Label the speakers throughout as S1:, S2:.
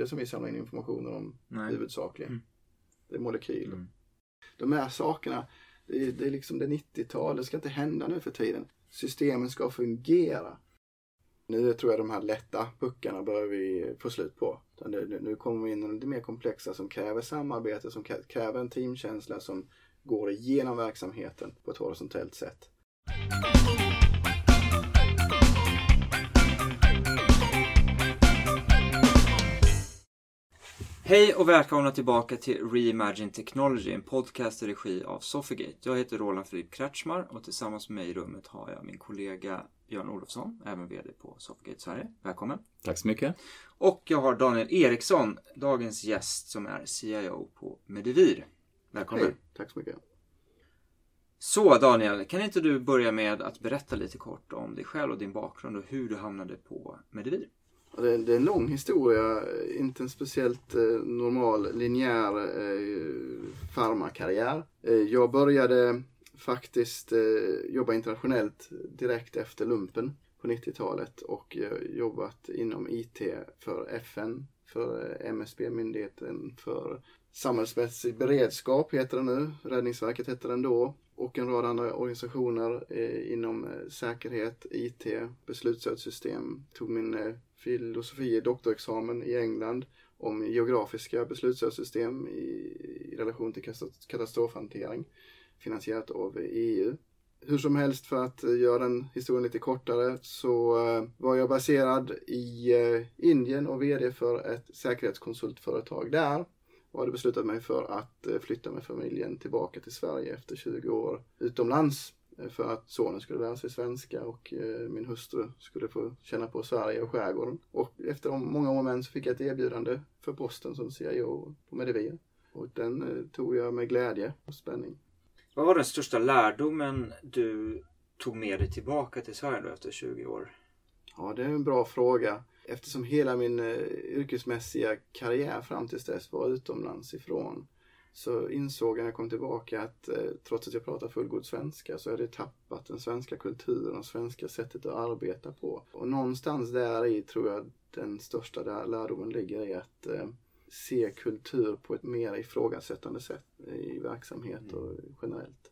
S1: individer som vi samlar in informationen om
S2: Nej.
S1: huvudsakligen.
S2: Mm.
S1: Det är molekyler.
S2: Mm.
S1: De här sakerna, det är, det är liksom det 90-tal, det ska inte hända nu för tiden. Systemen ska fungera. Nu tror jag de här lätta puckarna börjar vi få slut på. Nu kommer vi in i det mer komplexa som kräver samarbete, som kräver en teamkänsla som går igenom verksamheten på ett horisontellt sätt.
S2: Hej och välkomna tillbaka till Reimagine Technology, en podcast i regi av Sofigate. Jag heter Roland Filip Kretschmar och tillsammans med mig i rummet har jag min kollega Björn Olofsson, även VD på Sofigate Sverige. Välkommen!
S3: Tack så mycket.
S2: Och jag har Daniel Eriksson, dagens gäst som är CIO på Medivir. Välkommen!
S1: Hej, tack så mycket.
S2: Så Daniel, kan inte du börja med att berätta lite kort om dig själv och din bakgrund och hur du hamnade på Medivir?
S1: Det är, det är en lång historia, inte en speciellt eh, normal linjär eh, farmakarriär. Eh, jag började faktiskt eh, jobba internationellt direkt efter lumpen på 90-talet och eh, jobbat inom IT för FN, för eh, MSB, Myndigheten för samhällsmässig beredskap heter den nu, Räddningsverket hette den då och en rad andra organisationer eh, inom eh, säkerhet, IT, beslutsstödssystem. Tog min eh, filosofie doktorexamen i England om geografiska beslutsstödssystem i, i relation till katastrofhantering finansierat av EU. Hur som helst för att göra den historien lite kortare så eh, var jag baserad i eh, Indien och VD för ett säkerhetskonsultföretag där och hade beslutat mig för att eh, flytta med familjen tillbaka till Sverige efter 20 år utomlands för att sonen skulle lära sig svenska och eh, min hustru skulle få känna på Sverige och skärgården. Och efter många år med så fick jag ett erbjudande för posten som CIO på Medivir. Och den eh, tog jag med glädje och spänning.
S2: Vad var den största lärdomen du tog med dig tillbaka till Sverige då efter 20 år?
S1: Ja, det är en bra fråga. Eftersom hela min eh, yrkesmässiga karriär fram tills dess var utomlands ifrån så insåg jag när jag kom tillbaka att eh, trots att jag pratar fullgod svenska så hade jag tappat den svenska kulturen och svenska sättet att arbeta på. Och någonstans där i tror jag den största där lärdomen ligger i att eh, se kultur på ett mer ifrågasättande sätt i verksamhet och generellt.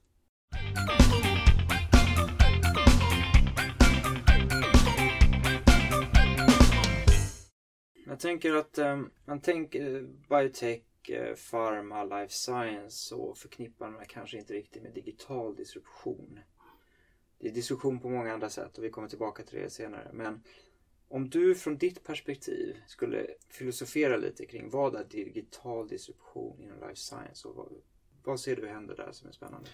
S2: Jag tänker att eh, man tänker biotech, eh, pharma, life science så förknippar man kanske inte riktigt med digital disruption. Det är disruption på många andra sätt och vi kommer tillbaka till det senare. Men om du från ditt perspektiv skulle filosofera lite kring vad är digital disruption inom life science och vad, vad ser du händer där som är spännande?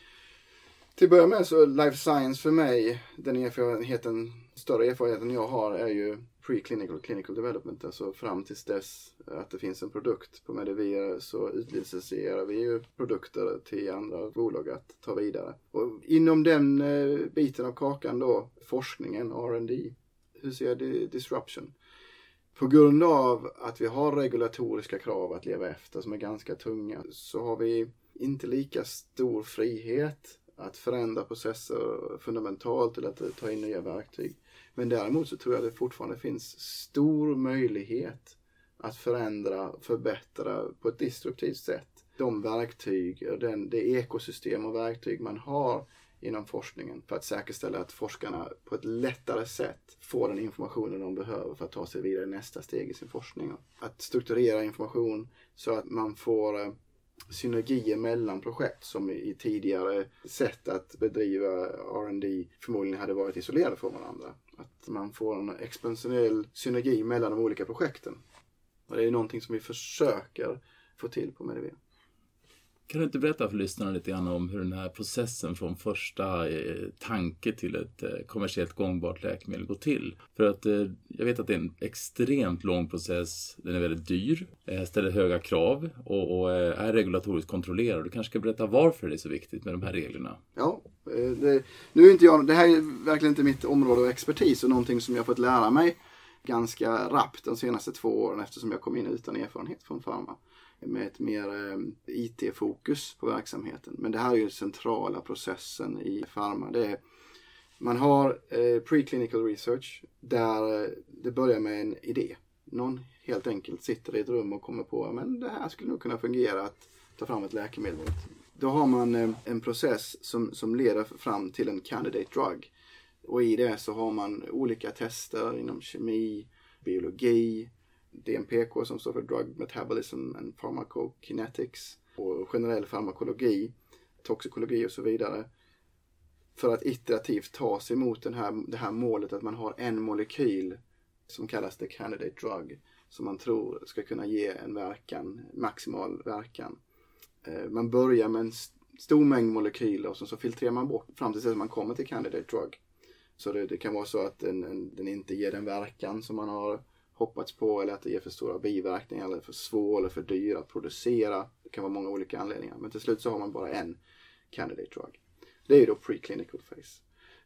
S1: Till att börja med så life science för mig, den erfarenheten, större erfarenheten jag har är ju preclinical och clinical development. Alltså fram tills dess att det finns en produkt på Medivir så utlicensierar vi ju produkter till andra bolag att ta vidare. Och inom den eh, biten av kakan då, forskningen, R&D, hur ser jag disruption? På grund av att vi har regulatoriska krav att leva efter som är ganska tunga så har vi inte lika stor frihet att förändra processer fundamentalt eller att ta in nya verktyg. Men däremot så tror jag det fortfarande finns stor möjlighet att förändra, förbättra på ett destruktivt sätt de verktyg, och den, det ekosystem och verktyg man har inom forskningen för att säkerställa att forskarna på ett lättare sätt får den informationen de behöver för att ta sig vidare i nästa steg i sin forskning. Att strukturera information så att man får eh, synergier mellan projekt som i tidigare sätt att bedriva R&D förmodligen hade varit isolerade från varandra. Att man får en expansionell synergi mellan de olika projekten. Och det är någonting som vi försöker få till på Medivir.
S3: Kan du inte berätta för lyssnarna lite grann om hur den här processen från första eh, tanke till ett eh, kommersiellt gångbart läkemedel går till? För att eh, jag vet att det är en extremt lång process. Den är väldigt dyr, eh, ställer höga krav och, och eh, är regulatoriskt kontrollerad. Du kanske ska berätta varför det är så viktigt med de här reglerna?
S1: Ja, eh, det, nu är inte jag, det här är verkligen inte mitt område av expertis och någonting som jag fått lära mig ganska rappt de senaste två åren eftersom jag kom in utan erfarenhet från Pharma med ett mer eh, IT-fokus på verksamheten. Men det här är ju den centrala processen i Pharma. Det är, man har eh, preclinical research där eh, det börjar med en idé. någon helt enkelt sitter i ett rum och kommer på men det här skulle nog kunna fungera att ta fram ett läkemedel mot. Då har man eh, en process som, som leder fram till en candidate drug. Och i det så har man olika tester inom kemi, biologi, DMPK som står för Drug Metabolism and Pharmacokinetics och generell farmakologi, toxikologi och så vidare. För att iterativt ta sig mot den här, det här målet att man har en molekyl som kallas the candidate drug som man tror ska kunna ge en verkan, maximal verkan. Eh, man börjar med en stor mängd molekyler och så filtrerar man bort fram till att man kommer till candidate drug. Så det, det kan vara så att den, den, inte ger den verkan som man har hoppats på eller att det ger för stora biverkningar eller för svår eller för dyr att producera. Det kan vara många olika anledningar. Men till slut så har man bara en candidate drug. Det är ju då preclinical phase.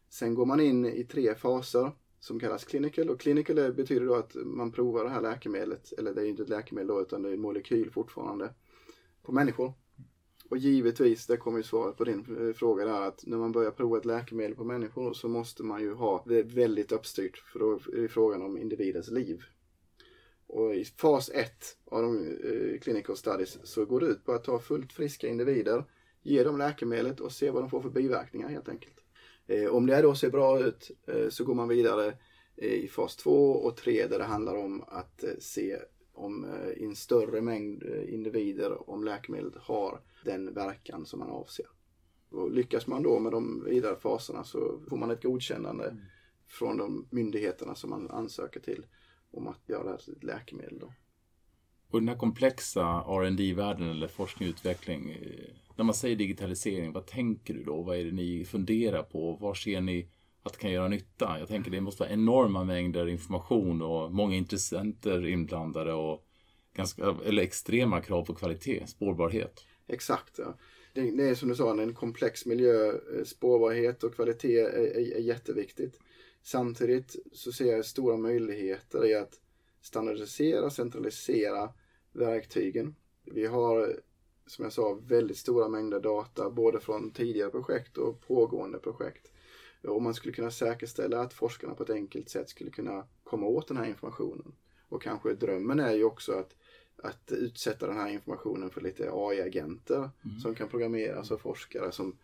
S1: Sen går man in i tre faser som kallas clinical och clinical betyder då att man provar det här läkemedlet, eller det är ju inte ett läkemedel då utan det är en molekyl fortfarande, på människor. Och givetvis, det kommer ju svaret på din eh, fråga där, att när man börjar prova ett läkemedel på människor så måste man ju ha det väldigt uppstyrt, för då är det frågan om individens liv. Och i fas 1 av de eh, clinical studies så går det ut på att ta fullt friska individer, ge dem läkemedlet och se vad de får för biverkningar helt enkelt. Eh, om det då ser bra ut eh, så går man vidare i fas 2 och 3 där det handlar om att se om i en större mängd individer om läkemedlet har den verkan som man avser. Och lyckas man då med de vidare faserna så får man ett godkännande mm. från de myndigheterna som man ansöker till om att göra det här till ett läkemedel. Då.
S3: Och den här komplexa rd världen eller forskning och utveckling. När man säger digitalisering, vad tänker du då? Vad är det ni funderar på? Var ser ni att det kan göra nytta? Jag tänker det måste vara enorma mängder information och många intressenter inblandade och ganska, eller extrema krav på kvalitet, spårbarhet.
S1: Exakt. Ja. Det, det är som du sa, en komplex miljö. Spårbarhet och kvalitet är, är, är jätteviktigt. Samtidigt så ser jag stora möjligheter i att standardisera, centralisera verktygen. Vi har, som jag sa, väldigt stora mängder data både från tidigare projekt och pågående projekt. Och man skulle kunna säkerställa att forskarna på ett enkelt sätt skulle kunna komma åt den här informationen. Och kanske drömmen är ju också att, att utsätta den här informationen för lite AI-agenter mm. som kan programmeras av forskare som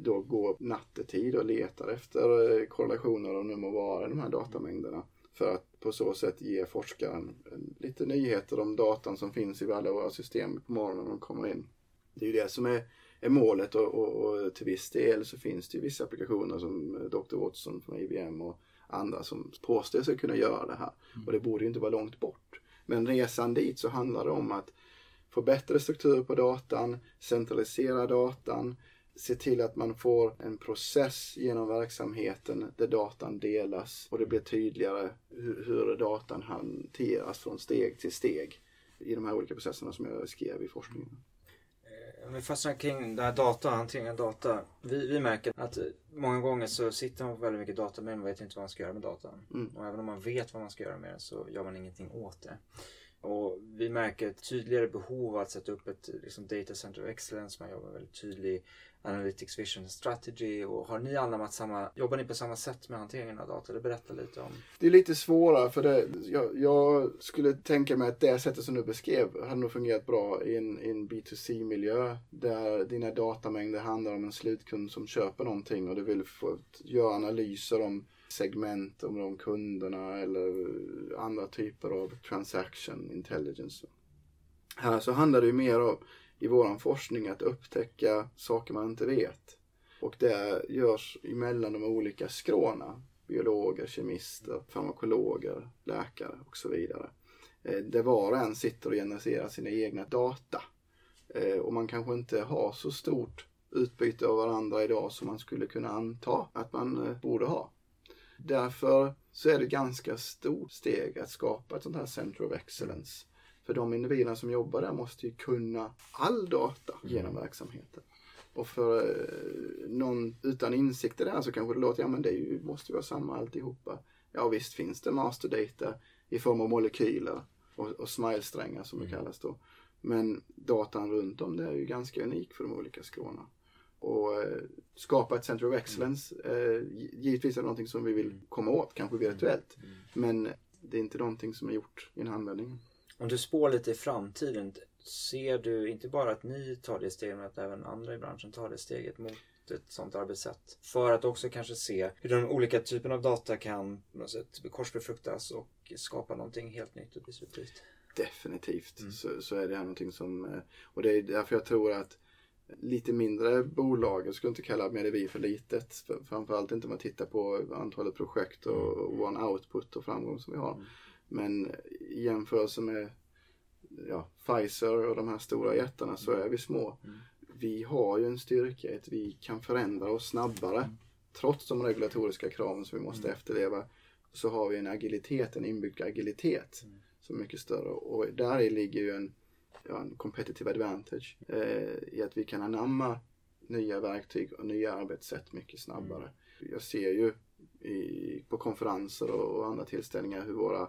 S1: då går nattetid och letar efter eh, korrelationer och nu må vara de här datamängderna. För att på så sätt ge forskaren lite nyheter om datan som finns i alla våra system på morgonen när de kommer in. Det är ju det som är, är målet och, och, och, till viss del så finns det ju vissa applikationer som Dr. Watson från IBM och andra som påstår sig kunna göra det här. Mm. Och det borde ju inte vara långt bort. Men resan dit så handlar det om att få bättre struktur på datan, centralisera datan, se till att man får en process genom verksamheten där datan delas och det blir tydligare hur, hur datan hanteras från steg till steg i de här olika processerna som jag skrev i forskningen.
S2: Om vi fastnar kring det här data, hanteringen av data. Vi, vi märker att många gånger så sitter man på väldigt mycket data men man vet inte vad man ska göra med datan. Mm. Och även om man vet vad man ska göra med den så gör man ingenting åt det. Och vi märker ett tydligare behov av att sätta upp ett liksom, data center of excellence. Man jobbar väldigt tydlig Analytics Vision Strategy och har ni anammat samma, jobbar ni på samma sätt med hanteringen av data? Berätta lite om.
S1: Det är lite svårare för det, jag, jag, skulle tänka mig att det sättet som du beskrev hade nog fungerat bra i en, i en B2C-miljö där dina datamängder handlar om en slutkund som köper någonting och du vill få göra analyser om segment, om de kunderna eller andra typer av transaction intelligence. Här så handlar det ju mer om i vår forskning att upptäcka saker man inte vet. Och det görs emellan de olika skråna. Biologer, kemister, farmakologer, läkare och så vidare. Eh, där var och en sitter och genererar sina egna data. Eh, och man kanske inte har så stort utbyte av varandra idag som man skulle kunna anta att man eh, borde ha. Därför så är det ganska stort steg att skapa ett sånt här Center of Excellence för de individerna som jobbar där måste ju kunna all data genom verksamheten. Och för eh, någon utan insikt i det här så kanske det låter, ja men det ju, måste ju vara samma alltihopa. Ja visst finns det masterdata i form av molekyler och, och smilesträngar som det mm. kallas då. Men datan runt om det är ju ganska unik för de olika skråna. Och eh, skapa ett center of excellence, eh, givetvis är det någonting som vi vill komma åt, kanske virtuellt. Mm. Men det är inte någonting som är gjort i en handvändning.
S2: Om du spår lite i framtiden, ser du inte bara att ni tar det steget, men att även andra i branschen tar det steget mot ett sånt arbetssätt? För att också kanske se hur de olika typerna av data kan på något sätt korsbefruktas och skapa någonting helt nytt och disruptivt.
S1: Definitivt mm. så, så, är det här någonting som, eh, och det är därför jag tror att lite mindre bolag, jag skulle inte kalla Medevi för litet. För, framförallt inte om man tittar på antalet projekt och, och one output och framgång som vi har. Mm. Men i jämförelse med ja, Pfizer och de här stora jättarna så är vi små. Mm. Vi har ju en styrka att vi kan förändra oss snabbare. Mm. Trots de regulatoriska kraven som vi måste mm. efterleva så har vi en agilitet, en inbyggd agilitet mm. som är mycket större. Och där ligger ju en, ja, en competitive advantage eh, i att vi kan anamma nya verktyg och nya arbetssätt mycket snabbare. Mm. Jag ser ju i, på konferenser och, och andra tillställningar hur våra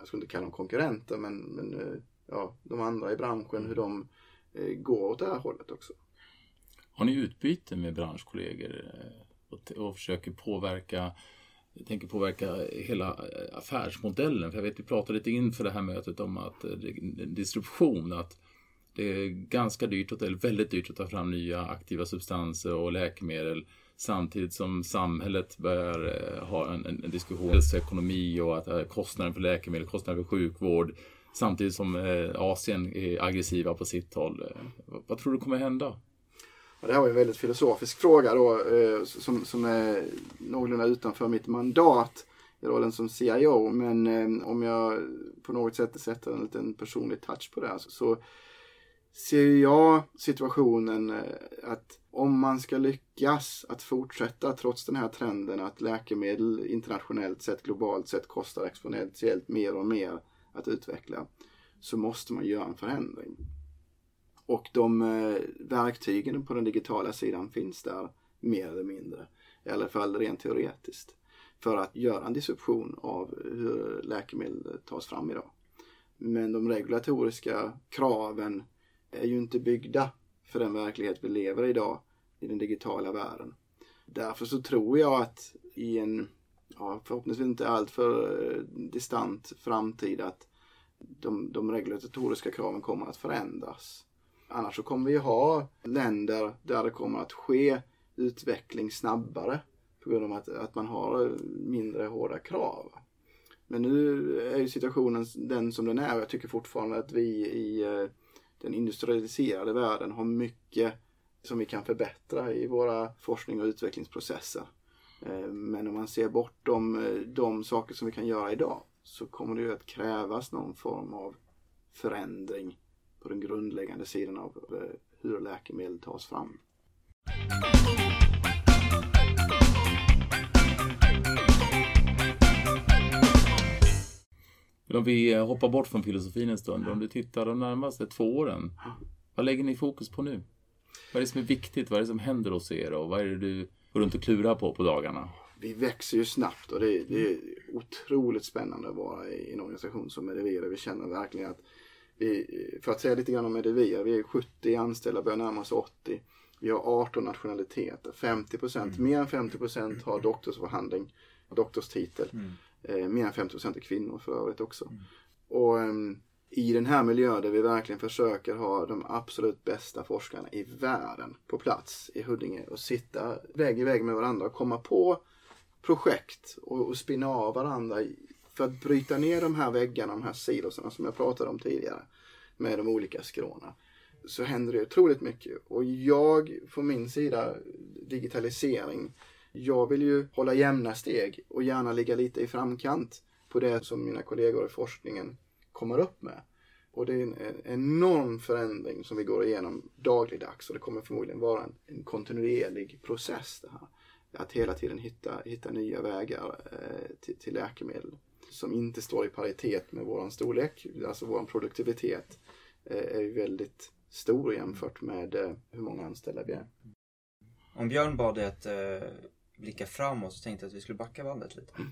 S1: jag skulle inte kalla dem konkurrenter, men, men eh, ja, de andra i branschen, hur de eh, går åt det här hållet också.
S3: Har ni utbyte med branschkollegor eh, och, och försöker påverka jag tänker påverka hela eh, affärsmodellen. För jag vet, vi pratade lite inför det här mötet om att distribution, att det är ganska dyrt, eller väldigt dyrt att ta fram nya aktiva substanser och läkemedel samtidigt som samhället börjar eh, ha en, en diskussion om ekonomi och att eh, kostnaden för läkemedel, kostnaden för sjukvård samtidigt som eh, Asien är aggressiva på sitt håll. Vad tror du kommer hända?
S1: det här var en väldigt filosofisk fråga då som, som är någorlunda utanför mitt mandat i rollen som CIO. Men om jag på något sätt sätter en liten personlig touch på det här så ser jag situationen eh, att om man ska lyckas att fortsätta trots den här trenden att läkemedel internationellt sett, globalt sett kostar exponentiellt mer och mer att utveckla så måste man göra en förändring. Och de eh, verktygen på den digitala sidan finns där mer eller mindre. I alla fall rent teoretiskt. För att göra en disruption av hur läkemedel tas fram idag. Men de regulatoriska kraven är ju inte byggda för den verklighet vi lever i idag i den digitala världen. Därför så tror jag att i en, ja, förhoppningsvis inte alltför eh, distant framtid att de, de regulatoriska kraven kommer att förändras. Annars så kommer vi ha länder där det kommer att ske utveckling snabbare på grund av att, att man har mindre hårda krav. Men nu är ju situationen den som den är och jag tycker fortfarande att vi i eh, den industrialiserade världen har mycket som vi kan förbättra i våra forskning och utvecklingsprocesser. Eh, men om man ser bortom eh, de saker som vi kan göra idag så kommer det ju att krävas någon form av förändring på den grundläggande sidan av eh, hur läkemedel tas fram.
S3: Om vi hoppar bort från filosofin en stund, om du tittar de närmaste två åren, vad lägger ni fokus på nu? Vad är det som är viktigt? Vad är det som händer hos er och vad är det du går runt och klurar på på dagarna?
S1: Vi växer ju snabbt och det är, det är otroligt spännande att vara i en organisation som Medivir. Vi känner verkligen att vi, för att säga lite grann om Medivir, vi är 70 anställda, börjar närma oss 80. Vi har 18 nationaliteter, 50 procent, mm. mer än 50 procent har doktorsförhandling, doktorstitel. Mm. Eh, mer än 50 procent är kvinnor för övrigt också. Mm. Och um, i den här miljön där vi verkligen försöker ha de absolut bästa forskarna i världen på plats i Huddinge och sitta vägg i vägg med varandra och komma på projekt och, och spinna av varandra för att bryta ner de här väggarna, de här silosarna som jag pratade om tidigare med de olika skråna. Så händer det otroligt mycket och jag från min sida, digitalisering, jag vill ju hålla jämna steg och gärna ligga lite i framkant på det som mina kollegor i forskningen kommer upp med. Och det är en, enorm förändring som vi går igenom dagligdags och det kommer förmodligen vara en, en kontinuerlig process det här. Att hela tiden hitta, hitta nya vägar eh, till, till läkemedel som inte står i paritet med våran storlek, alltså vår produktivitet eh, är väldigt stor jämfört med eh, hur många anställda vi är.
S2: Om Björn bad dig att eh, blicka framåt så tänkte jag att vi skulle backa bandet lite. Mm.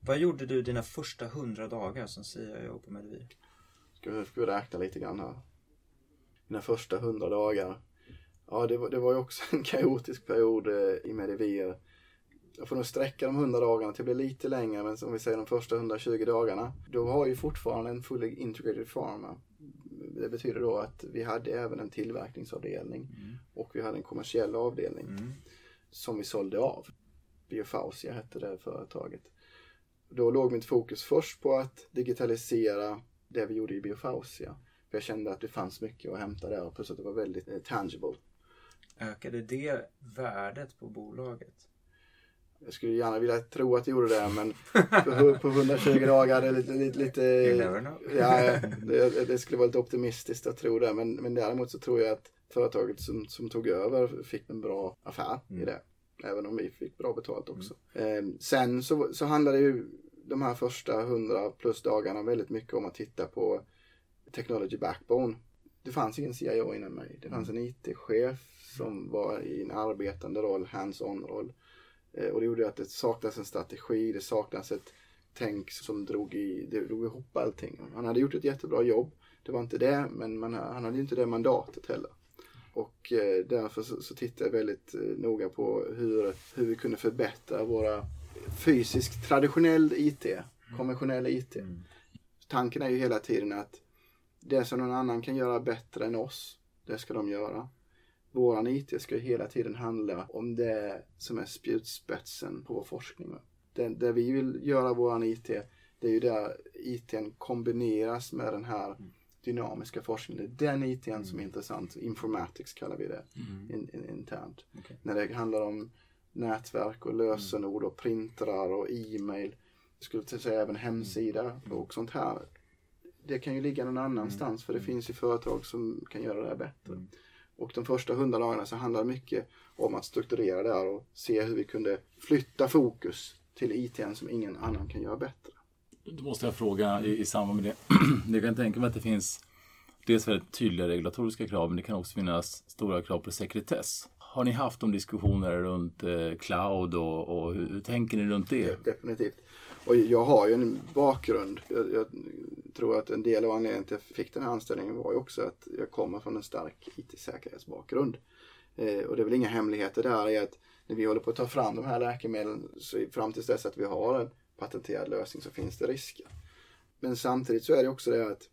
S2: Vad gjorde du dina första hundra dagar som CIO på Medivir?
S1: Ska vi, ska vi räkna lite grann här. Mina första hundra dagar. Ja, det var, det var ju också en kaotisk period eh, i Medivir. jag får nog sträcka de 100 dagarna till att bli lite längre, men om vi säger de första 120 dagarna, då har vi fortfarande en fully integrated pharma. Det betyder då att vi hade även en tillverkningsavdelning
S2: Mm.
S1: och vi hade en kommersiell avdelning
S2: Mm.
S1: som vi sålde av. Biofausia hette det företaget. Då låg mitt fokus först på att digitalisera det vi gjorde i Biofausia. För jag kände att det fanns mycket att hämta där och plus att det var väldigt eh, tangible.
S2: Ökade det värdet på bolaget?
S1: Jag skulle gärna vilja tro att det gjorde det men på, på 120 dagar är lite, lite, lite ja, det, det skulle vara lite optimistiskt att tro det men, men däremot så tror jag att företaget som, som tog över fick en bra affär i det. Även om vi fick bra betalt också. Eh, sen så, så handlade ju de här första 100 plus dagarna väldigt mycket om att titta på technology backbone. Det fanns ingen CIO innan mig. Det fanns en IT-chef som var i en arbetande roll, hands-on roll. Eh, och det gjorde att det saknades en strategi, det saknades ett tänk som drog, i, det drog ihop allting. Han hade gjort ett jättebra jobb, det var inte det, men man, han hade ju inte det mandatet heller. Och eh, därför så, så tittade jag väldigt eh, noga på hur, hur vi kunde förbättra våra fysisk traditionell IT, konventionell IT. Tanken är ju hela tiden att det som någon annan kan göra bättre än oss, det ska de göra. Våran IT ska ju hela tiden handla om det som är spjutspetsen på vår forskning. Det, det vi vill göra våran IT, det är ju där ITn kombineras med den här dynamiska forskningen. Det är den ITn som är intressant. Informatics kallar vi det in, in, internt.
S2: Okej.
S1: När det handlar om nätverk och lösenord och printrar och e-mail. Jag skulle säga även hemsida och sånt här. Det kan ju ligga någon annanstans för det finns ju företag som kan göra det här bättre. Och de första hundra dagarna så handlar det mycket om att strukturera det här och se hur vi kunde flytta fokus till ITn som ingen annan kan göra bättre.
S3: Då måste jag fråga i, i samband med det. Jag kan tänka mig att det finns dels väldigt tydliga regulatoriska krav, men det kan också finnas stora krav på sekretess. Har ni haft de diskussioner runt eh, cloud och, och hur, hur tänker ni runt det?
S1: Definitivt. Och jag har ju en bakgrund. Jag, jag tror att en del av anledningen till att jag fick den här anställningen var ju också att jag kommer från en stark IT-säkerhetsbakgrund. Eh, och det är väl inga hemligheter där i att när vi håller på att ta fram de här läkemedlen så fram till dess att vi har en patenterad lösning så finns det risker. Men samtidigt så är det också det att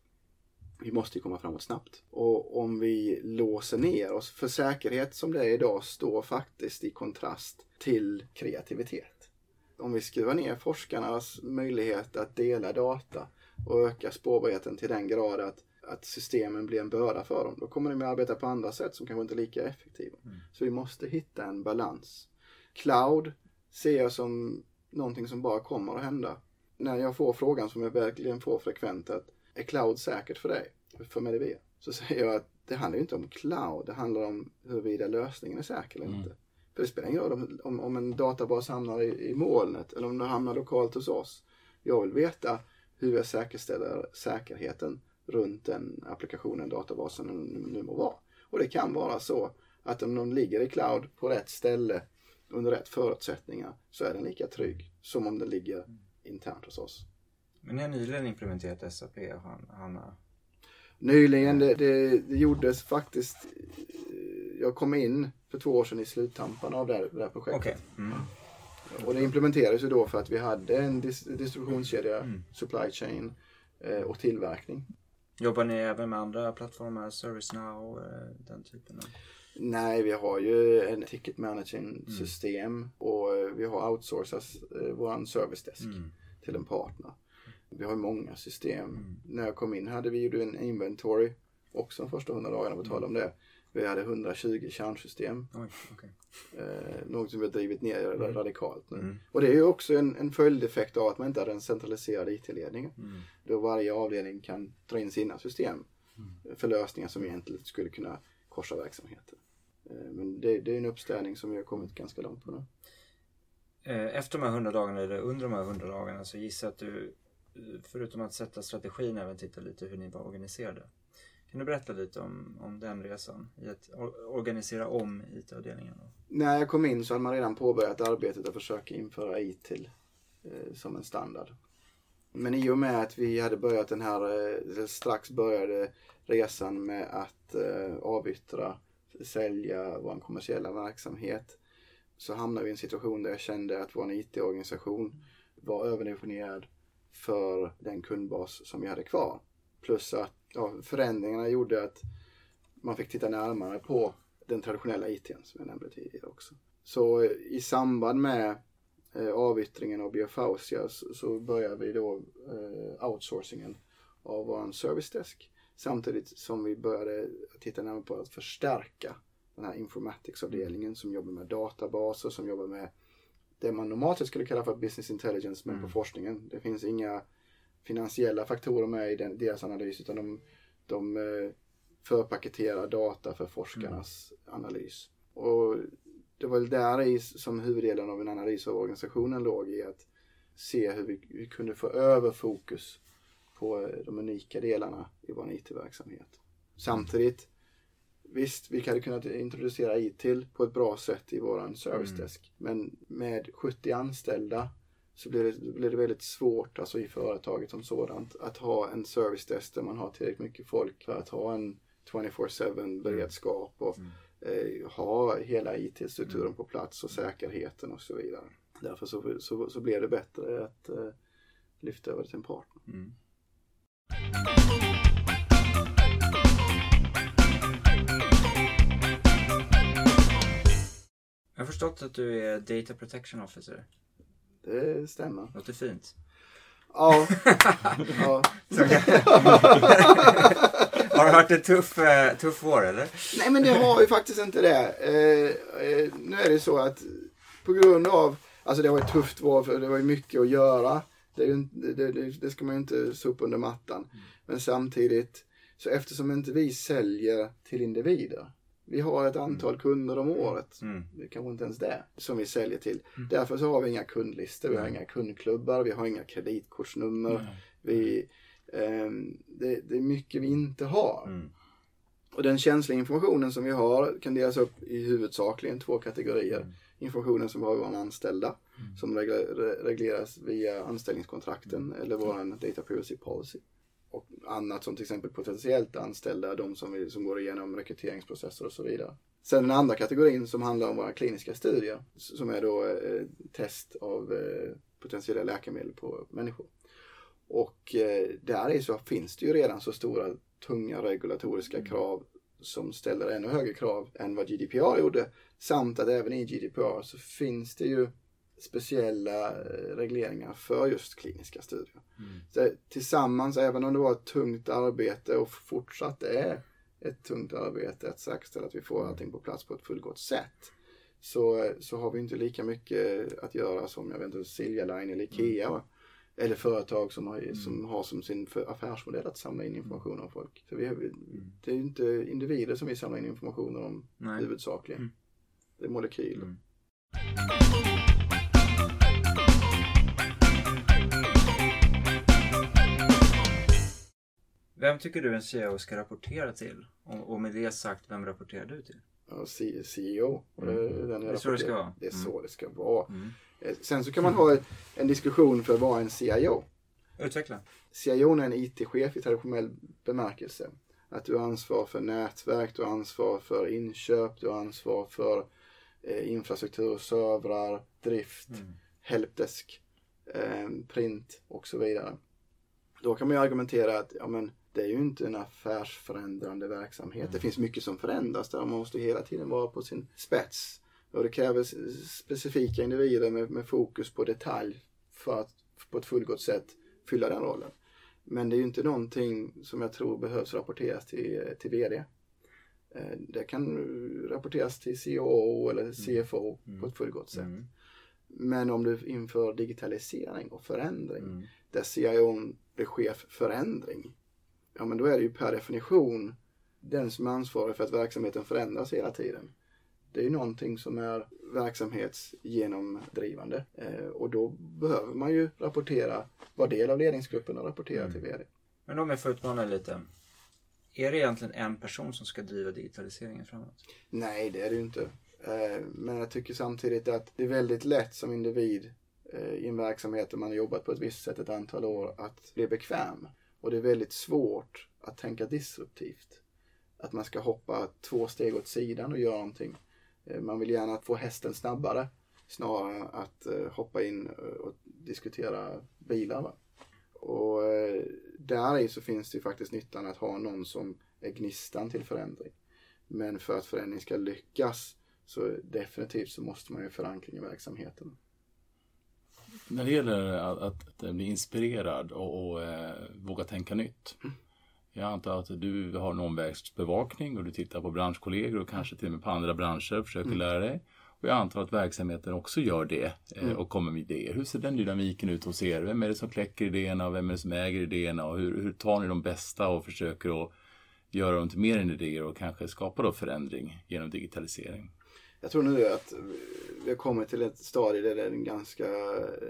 S1: vi måste komma framåt snabbt. Och om vi låser ner oss, för säkerhet som det är idag står faktiskt i kontrast till kreativitet. Om vi skruvar ner forskarnas möjlighet att dela data och öka spårbarheten till den grad att, att systemen blir en börda för dem, då kommer de att arbeta på andra sätt som kanske inte är lika effektiva. Så vi måste hitta en balans. Cloud ser jag som någonting som bara kommer att hända. När jag får frågan som jag verkligen får frekvent att är cloud säkert för dig? För Medivir? Så säger jag att det handlar ju inte om cloud, det handlar om huruvida lösningen är säker eller inte. För det spelar ingen roll om, om, om en databas hamnar i, i molnet eller om den hamnar lokalt hos oss. Jag vill veta hur jag säkerställer säkerheten runt den applikationen, databasen nu, nu må vara. Och det kan vara så att om de ligger i cloud på rätt ställe under rätt förutsättningar så är den lika trygg som om den ligger internt hos oss.
S2: Men ni har nyligen implementerat SAP, Han- Hanna.
S1: Nyligen, det, det, det gjordes faktiskt, eh, jag kom in för två år sedan i sluttampan av det här, det här projektet.
S2: Okej. Mm.
S1: Och det implementerades ju då för att vi hade en dis- distributionskedja, supply chain eh, och tillverkning.
S2: Jobbar ni även med andra plattformar? ServiceNow, eh, den typen av?
S1: Nej, vi har ju en ticket managing system och eh, vi har outsourcat eh, våran service desk till en partner. Vi har många system. När jag kom in hade vi ju en inventory också de första 100 dagarna på tal om det. Vi hade 120 kärnsystem.
S2: Oj, okej.
S1: Eh, något som vi har drivit ner radikalt nu. Och det är ju också en, en följdeffekt av att man inte hade en centraliserad IT-ledning. Då varje avdelning kan dra in sina system för lösningar som egentligen skulle kunna korsa verksamheter. Eh, men det, det är en uppställning som vi har kommit ganska långt på nu.
S2: Eh, Efter de här 100 dagarna, eller under de här 100 dagarna, så gissar jag att du, förutom att sätta strategin, även tittar lite hur ni var organiserade. Kan du berätta lite om, om den resan? I att or- organisera om IT-avdelningen?
S1: När jag kom in så hade man redan påbörjat arbetet att försöka införa ITIL eh, som en standard. Men i och med att vi hade börjat den här, eh, strax började resan med att eh, avyttra, sälja vår kommersiella verksamhet så hamnade vi i en situation där jag kände att vår IT-organisation var överdimensionerad för den kundbas som vi hade kvar. Plus att ja, förändringarna gjorde att man fick titta närmare på den traditionella ITn som jag nämnde tidigare också. Så i samband med eh, avyttringen av Biofausia så, så började vi då eh, outsourcingen av vår service desk. Samtidigt som vi började titta närmare på att förstärka den här informaticsavdelningen som jobbar med databaser, som jobbar med det man normalt sett skulle kalla för business intelligence men på forskningen. Det finns inga finansiella faktorer med i den, deras analys utan de, de eh, förpaketerar data för forskarnas analys. Och det var väl där i som huvuddelen av en analys av organisationen låg i att se hur vi, vi kunde få över fokus på eh, de unika delarna i vår IT-verksamhet. Samtidigt, visst, vi hade kunnat introducera IT på ett bra sätt i våran service desk. Men med 70 anställda så blir det, blir det väldigt svårt, alltså i företaget som sådant, att ha en service desk där man har tillräckligt mycket folk för att ha en 24-7 beredskap och eh, ha hela IT-strukturen på plats och säkerheten och så vidare. Därför så, så, så blev det bättre att eh, lyfta över till en partner.
S2: Jag har förstått att du är Data Protection Officer.
S1: Det stämmer.
S2: Låter fint.
S1: Ja. ja.
S2: Har det varit en tuff, eh, tuff vår eller?
S1: Nej men det har ju faktiskt inte det. Eh, eh, nu är det så att på grund av, alltså det var ett tufft år för det var ju mycket att göra. Det, är ju, det, det, det ska man ju inte sopa under mattan. Men samtidigt, så eftersom inte vi säljer till individer. Vi har ett antal kunder om året.
S2: Mm.
S1: Kanske inte ens det som vi säljer till. Därför så har vi inga kundlistor, vi har inga kundklubbar, vi har inga kreditkortsnummer. Vi, ehm, det, det är mycket vi inte har.
S2: Mm.
S1: Och den känsliga informationen som vi har kan delas upp i huvudsakligen två kategorier. Informationen som vi har våra anställda som regler, re- regleras via anställningskontrakten eller vår data privacy policy. Och annat som till exempel potentiellt anställda, de som, vi, som går igenom rekryteringsprocesser och så vidare. Sen den andra kategorin som handlar om våra kliniska studier som är då eh, test av eh, potentiella läkemedel på människor. Och eh, där i så finns det ju redan så stora tunga regulatoriska krav som ställer ännu högre krav än vad GDPR gjorde. Samt att även i GDPR så finns det ju speciella eh, regleringar för just kliniska studier. Så tillsammans, även om det var ett tungt arbete och fortsatt är ett tungt arbete att säkerställa att vi får allting på plats på ett fullgott sätt. Så, så har vi inte lika mycket att göra som jag vet inte, Silja Line eller Ikea. va? Eller företag som har, som har som sin affärsmodell att samla in information om folk. Så vi, har- det är ju inte individer som vi samlar in information om
S2: Nej.
S1: huvudsakligen. Det är molekyler.
S2: Mm. Vem tycker du en CEO ska rapportera till? Och, och med det sagt, vem rapporterar du till?
S1: Ja, CEO. Det, är den
S2: Det är så det ska vara.
S1: Det är
S2: Mm.
S1: så det ska vara.
S2: Mm.
S1: Eh, Sen så kan man ha en diskussion för vad en CIO.
S2: Utveckla.
S1: CIO är en IT-chef i traditionell bemärkelse. Att du har ansvar för nätverk, du har ansvar för inköp, du har ansvar för eh, infrastruktur, servrar, drift, helpdesk, eh, print och så vidare. Då kan man ju argumentera att ja, men det är ju inte en affärsförändrande verksamhet. Det finns mycket som förändras där man måste hela tiden vara på sin spets. Och det kräver specifika individer med, med fokus på detalj för att på ett fullgott sätt fylla den rollen. Men det är ju inte någonting som jag tror behövs rapporteras till, till VD. Eh, Det kan rapporteras till COO eller CFO på ett fullgott sätt.
S2: Mm.
S1: Men om du inför digitalisering och förändring
S2: Mm.
S1: där CIO blir chef förändring. Ja men då är det ju per definition den som är ansvarig för att verksamheten förändras hela tiden. Det är ju någonting som är verksamhetsgenomdrivande. Eh, och då behöver man ju rapportera, vara del av ledningsgruppen och rapportera till VD.
S2: Men om jag får utmana lite. Är det egentligen en person som ska driva digitaliseringen framåt?
S1: Nej, det är det ju inte. Eh, men jag tycker samtidigt att det är väldigt lätt som individ eh, i en verksamhet där man har jobbat på ett visst sätt ett antal år att bli bekväm. Och det är väldigt svårt att tänka disruptivt. Att man ska hoppa två steg åt sidan och göra någonting eh, man vill gärna få hästen snabbare snarare än att hoppa in och diskutera bilar. Va? Och där i så finns det ju faktiskt nyttan att ha någon som är gnistan till förändring. Men för att förändring ska lyckas så definitivt så måste man ju förankring i verksamheten.
S3: När det gäller att, att bli inspirerad och, och eh, våga tänka nytt. Mm. Jag antar att du har en omvärldsbevakning och du tittar på branschkollegor och kanske till och med på andra branscher och försöker mm. lära dig. Och jag antar att verksamheten också gör det eh, mm. och kommer med idéer. Hur ser den dynamiken ut hos er? Vem är det som kläcker idéerna och vem är det som äger idéerna? Och hur, hur tar ni de bästa och försöker att göra dem till mer än idéer och kanske skapa då förändring genom digitalisering?
S1: Jag tror nu att vi har kommit till ett stadie där det är en ganska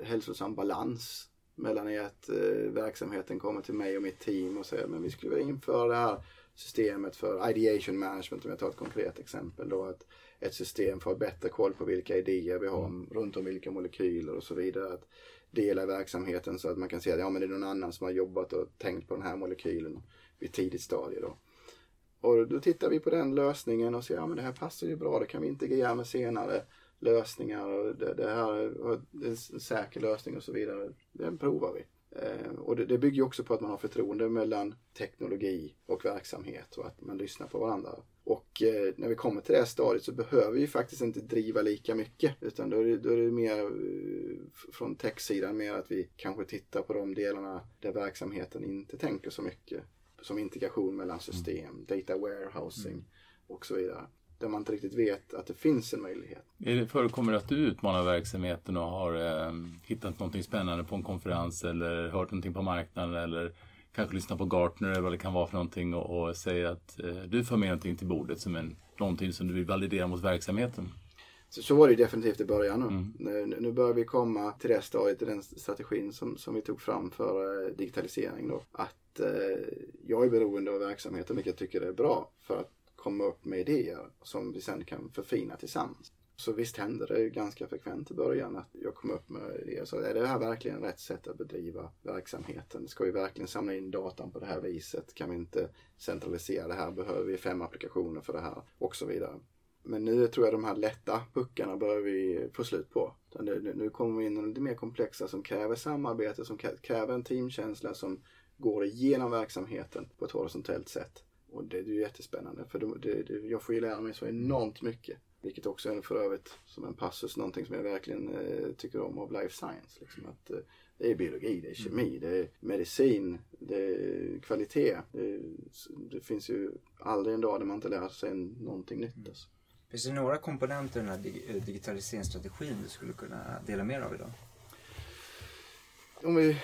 S1: hälsosam balans mellan att eh, verksamheten kommer till mig och mitt team och säger men vi skulle vilja införa det här systemet för ideation management om jag tar ett konkret exempel då. Att ett system för att ha bättre koll på vilka idéer vi har mm. runt om vilka molekyler och så vidare. Att dela verksamheten så att man kan se att ja, men det är någon annan som har jobbat och tänkt på den här molekylen vid tidigt stadie då. Och då tittar vi på den lösningen och ser, ja men det här passar ju bra, det kan vi integrera med senare lösningar och det, det här är en säker lösning och så vidare. Den provar vi. Eh, och det, det bygger också på att man har förtroende mellan teknologi och verksamhet och att man lyssnar på varandra. Och eh, när vi kommer till det här stadiet så behöver vi faktiskt inte driva lika mycket utan då är det, då är det mer eh, från tech-sidan mer att vi kanske tittar på de delarna där verksamheten inte tänker så mycket som integration mellan system, mm. data warehousing mm. och så vidare. Där man inte riktigt vet att det finns en möjlighet.
S3: Är det förekommer det att du utmanar verksamheten och har eh, hittat någonting spännande på en konferens eller hört någonting på marknaden eller kanske lyssnat på Gartner eller vad det kan vara för någonting och, och säger att eh, du för med någonting till bordet som en, någonting som du vill validera mot verksamheten?
S1: Så, så var det definitivt i början nu. Mm. Nu, nu börjar vi komma till det stadiet i den strategin som, som vi tog fram för eh, digitalisering då. Att eh, jag är beroende av verksamheten, vilket jag tycker är bra för att komma upp med idéer som vi sen kan förfina tillsammans. Så visst hände det ganska frekvent i början att jag kom upp med idéer. sa, är det här verkligen rätt sätt att bedriva verksamheten? Ska vi verkligen samla in datan på det här viset? Kan vi inte centralisera det här? Behöver vi fem applikationer för det här? Och så vidare. Men nu tror jag de här lätta puckarna börjar vi få slut på. Nu kommer vi in i lite mer komplexa som kräver samarbete, som kräver en teamkänsla, som går igenom verksamheten på ett horisontellt sätt. Och det är ju jättespännande för det, det, jag får ju lära mig så enormt mycket. Vilket också är för övrigt som en passus någonting som jag verkligen eh, tycker om av life science. Liksom att, eh, det är biologi, det är kemi, det är medicin, det är kvalitet. Det, det, finns ju aldrig en dag där man inte lär sig någonting nytt. Mm. Alltså.
S2: Finns det några komponenter i den här digitaliseringsstrategin du skulle kunna dela mer av idag?
S1: Om vi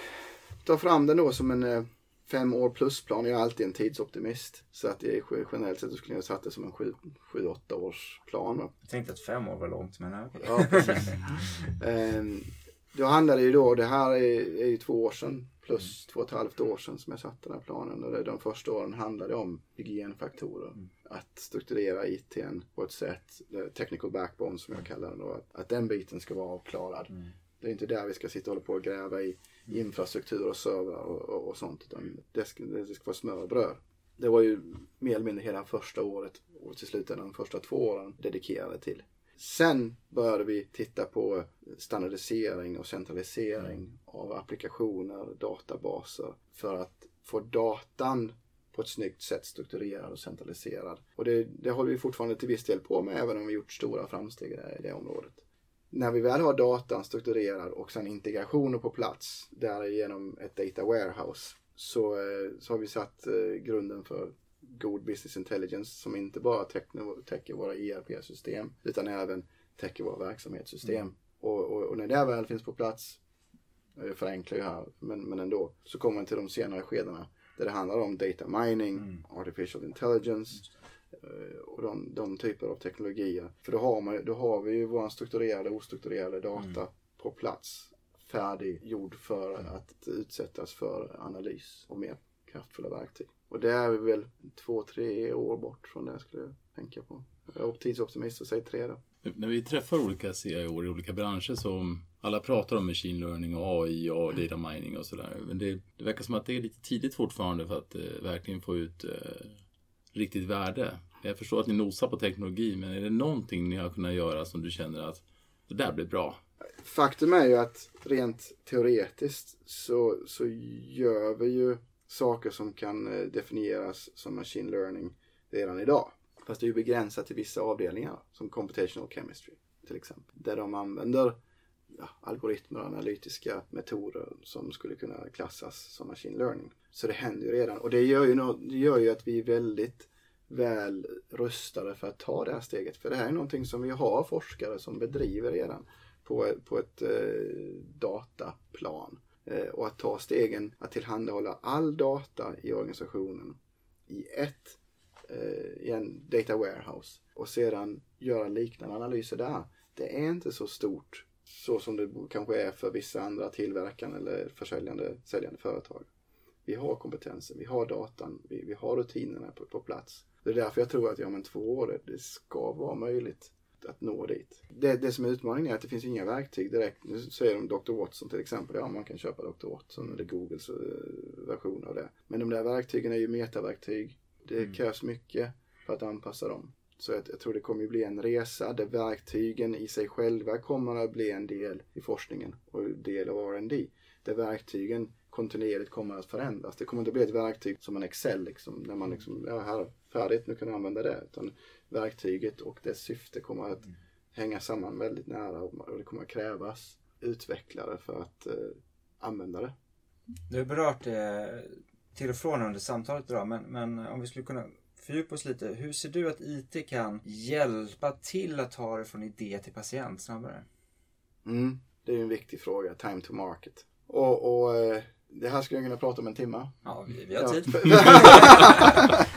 S1: ta fram den då som en eh, fem år plus-plan. Jag är alltid en tidsoptimist. Så att är generellt sett så skulle jag satt det som en sju, sju åtta års plan.
S2: Jag tänkte att fem år var långt men
S1: okay. ja, precis. ehm, då handlar det ju då, det här är, är ju två år sedan plus två och ett halvt år sedan som jag satte den här planen. Och de första åren handlade om hygienfaktorer. Mm. Att strukturera ITn på ett sätt, technical backbone som jag kallar den då, att, att den biten ska vara avklarad. Mm. Det är inte där vi ska sitta och hålla på och gräva i infrastruktur och servrar och, och, och, sånt. Utan det ska, det ska vara smör och bröd. Det var ju mer eller mindre hela första året och till slut de första två åren dedikerade till. Sen började vi titta på standardisering och centralisering mm. av applikationer, databaser för att få datan på ett snyggt sätt strukturerad och centraliserad. Och det, det håller vi fortfarande till viss del på med även om vi gjort stora framsteg i det området när vi väl har datan strukturerad och sen integrationer på plats därigenom ett data warehouse så, eh, så har vi satt eh, grunden för god business intelligence som inte bara täcker våra ERP-system utan även täcker våra verksamhetssystem. Mm. Och, och, och, när det väl finns på plats, jag förenklar ju här, men, men ändå, så kommer man till de senare skedena där det handlar om data mining, mm. artificial intelligence, Eh, och de, de typer av teknologier. För då har, man, då har vi ju vår strukturerade och ostrukturerade data mm. på plats färdiggjord för mm. att utsättas för analys och mer kraftfulla verktyg. Och det är vi väl två, tre år bort från det skulle jag tänka på. Jag är tidsoptimist och säger tre då.
S3: När vi träffar olika CIO i olika branscher så alla pratar om machine learning och AI och data mining och sådär. Men det, det verkar som att det är lite tidigt fortfarande för att eh, verkligen få ut eh, riktigt värde. Jag förstår att ni nosar på teknologi, men är det någonting ni har kunnat göra som du känner att det där blir bra?
S1: Faktum är ju att rent teoretiskt så, så gör vi ju saker som kan eh, definieras som machine learning redan idag. Fast det är ju begränsat till vissa avdelningar som computational chemistry till exempel. Där de använder ja, algoritmer och analytiska metoder som skulle kunna klassas som machine learning. Så det händer ju redan och det gör ju, no det gör ju att vi är väldigt väl rustade för att ta det här steget. För det här är någonting som vi har forskare som bedriver redan på, på ett eh, dataplan. Eh, och att ta stegen att tillhandahålla all data i organisationen i ett eh, i en data warehouse och sedan göra liknande analyser där. Det är inte så stort så som det kanske är för vissa andra tillverkande eller försäljande säljande företag. Vi har kompetensen, vi har datan, vi, vi har rutinerna på, på plats. Det är därför jag tror att ja, men två år, det ska vara möjligt att nå dit. Det, det som är utmaningen är att det finns inga verktyg direkt. Nu säger de Dr. Watson till exempel. Ja, man kan köpa Dr. Watson eller Googles eh, version av det. Men de där verktygen är ju metaverktyg. Det mm. krävs mycket för att anpassa dem. Så jag, jag tror det kommer bli en resa där verktygen i sig själva kommer att bli en del i forskningen och del av R&D. Där verktygen kontinuerligt kommer att förändras. Det kommer inte bli ett verktyg som en Excel liksom, där man liksom, ja här, färdigt, nu kan du använda det. Utan verktyget och dess syfte kommer att mm. hänga samman väldigt nära och det kommer att krävas utvecklare för att eh, använda det.
S2: Du har berört det till och från under samtalet idag, men, men om vi skulle kunna fördjupa oss lite. Hur ser du att IT kan hjälpa till att ta det från idé till patient snabbare?
S1: Mm, det är en viktig fråga, time to market. Och, och eh, det här skulle jag kunna prata om en timme.
S2: Ja, vi, vi har tid.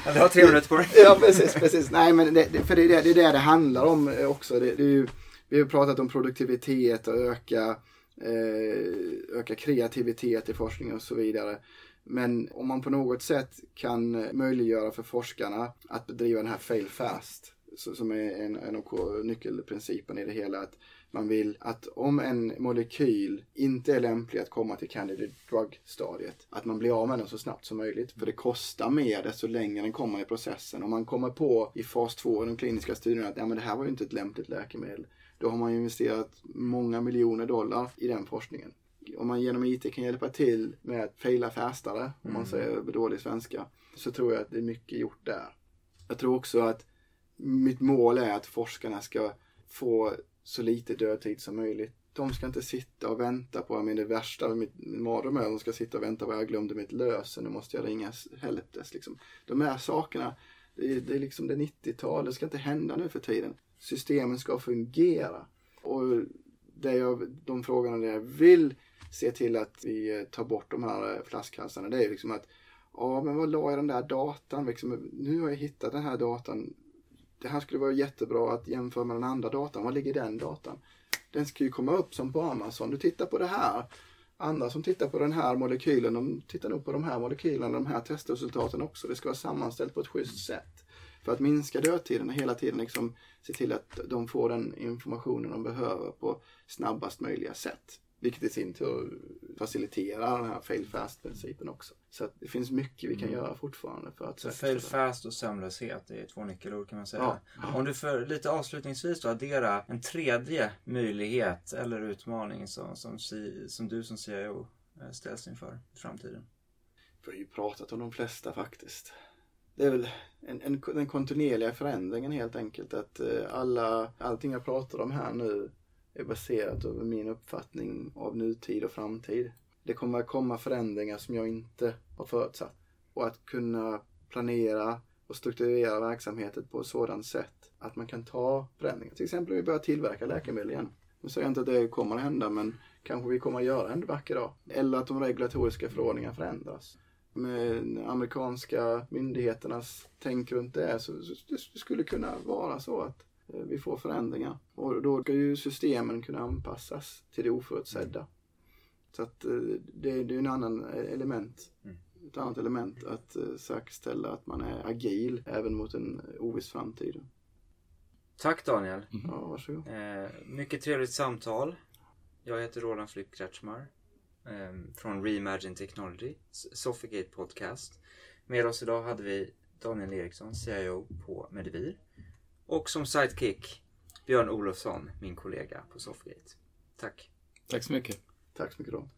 S2: ja, du har tre minuter på dig.
S1: ja, precis. precis. Nej, men det, för det är det, det är det det handlar om eh, också. Det, det är ju, vi har pratat om produktivitet och öka, eh, öka kreativitet i forskning och så vidare. Men om man på något sätt kan möjliggöra för forskarna att bedriva den här fail fast, som är en, en av nyckelprinciperna i det hela, att man vill att om en molekyl inte är lämplig att komma till candidate drug-stadiet, att man blir av med den så snabbt som möjligt. För det kostar mer desto längre den kommer i processen. Om man kommer på i fas 2 i de kliniska studierna att ja, men det här var ju inte ett lämpligt läkemedel. Då har man investerat många miljoner dollar i den forskningen. Om man genom IT kan hjälpa till med att faila fastare, om man mm. säger dålig svenska, så tror jag att det är mycket gjort där. Jag tror också att mitt mål är att forskarna ska få så lite dödtid som möjligt. De ska inte sitta och vänta på, men det värsta, mitt mardröm är att de ska sitta och vänta på att jag glömde mitt lösen, nu måste jag ringa helpdesk liksom. De här sakerna, det är, det är liksom det 90-tal, det ska inte hända nu för tiden. Systemen ska fungera. Och det jag, de frågorna där jag vill se till att vi eh, tar bort de här eh, flaskhalsarna, det är liksom att Ja, men vad la jag den där datan? Liksom, nu har jag hittat den här datan det här skulle vara jättebra att jämföra med den andra datan. Var ligger den datan? Den ska ju komma upp som på Amazon. Du tittar på det här. Andra som tittar på den här molekylen, de tittar nog på de här molekylerna, de här testresultaten också. Det ska vara sammanställt på ett schysst sätt. För att minska dödtiden och hela tiden liksom se till att de får den informationen de behöver på snabbast möjliga sätt. Vilket i sin tur faciliterar den här fail fast-principen också. Så det finns mycket vi kan mm. göra fortfarande för att
S2: fail fast och sömnlöshet är två nyckelord kan man säga. Ja. Om du för lite avslutningsvis då addera en tredje möjlighet eller utmaning som, som, som du som CIO eh, ställs inför i framtiden?
S1: Vi har ju pratat om de flesta faktiskt. Det är väl en, en, den kontinuerliga förändringen helt enkelt. Att eh, alla, allting jag pratar om här nu är baserat över min uppfattning av nutid och framtid. Det kommer att komma förändringar som jag inte har förutsatt. Och att kunna planera och strukturera verksamheten på ett sådant sätt att man kan ta förändringar. Till exempel om vi börjar tillverka läkemedel igen. Nu säger jag inte att det kommer att hända men kanske vi kommer att göra en vacker dag. Eller att de regulatoriska förordningarna förändras. Med amerikanska myndigheternas tänk runt det så, det skulle kunna vara så att vi får förändringar. Och då ska ju systemen kunna anpassas till det oförutsedda. Så att eh, det, det är en annan element. Mm. Ett annat element att eh, säkerställa att man är agil även mot en oviss framtid.
S2: Tack Daniel.
S1: Mm. Ja, varsågod.
S2: Eh, mycket trevligt samtal. Jag heter Roland Flipp Kretschmar eh, från Reimagine Technology, Sofigate Podcast. Med oss idag hade vi Daniel Eriksson, CIO på Medivir. Och som sidekick Björn Olofsson, min kollega på Softgate. Tack.
S3: Tack så mycket.
S1: Tack så mycket då.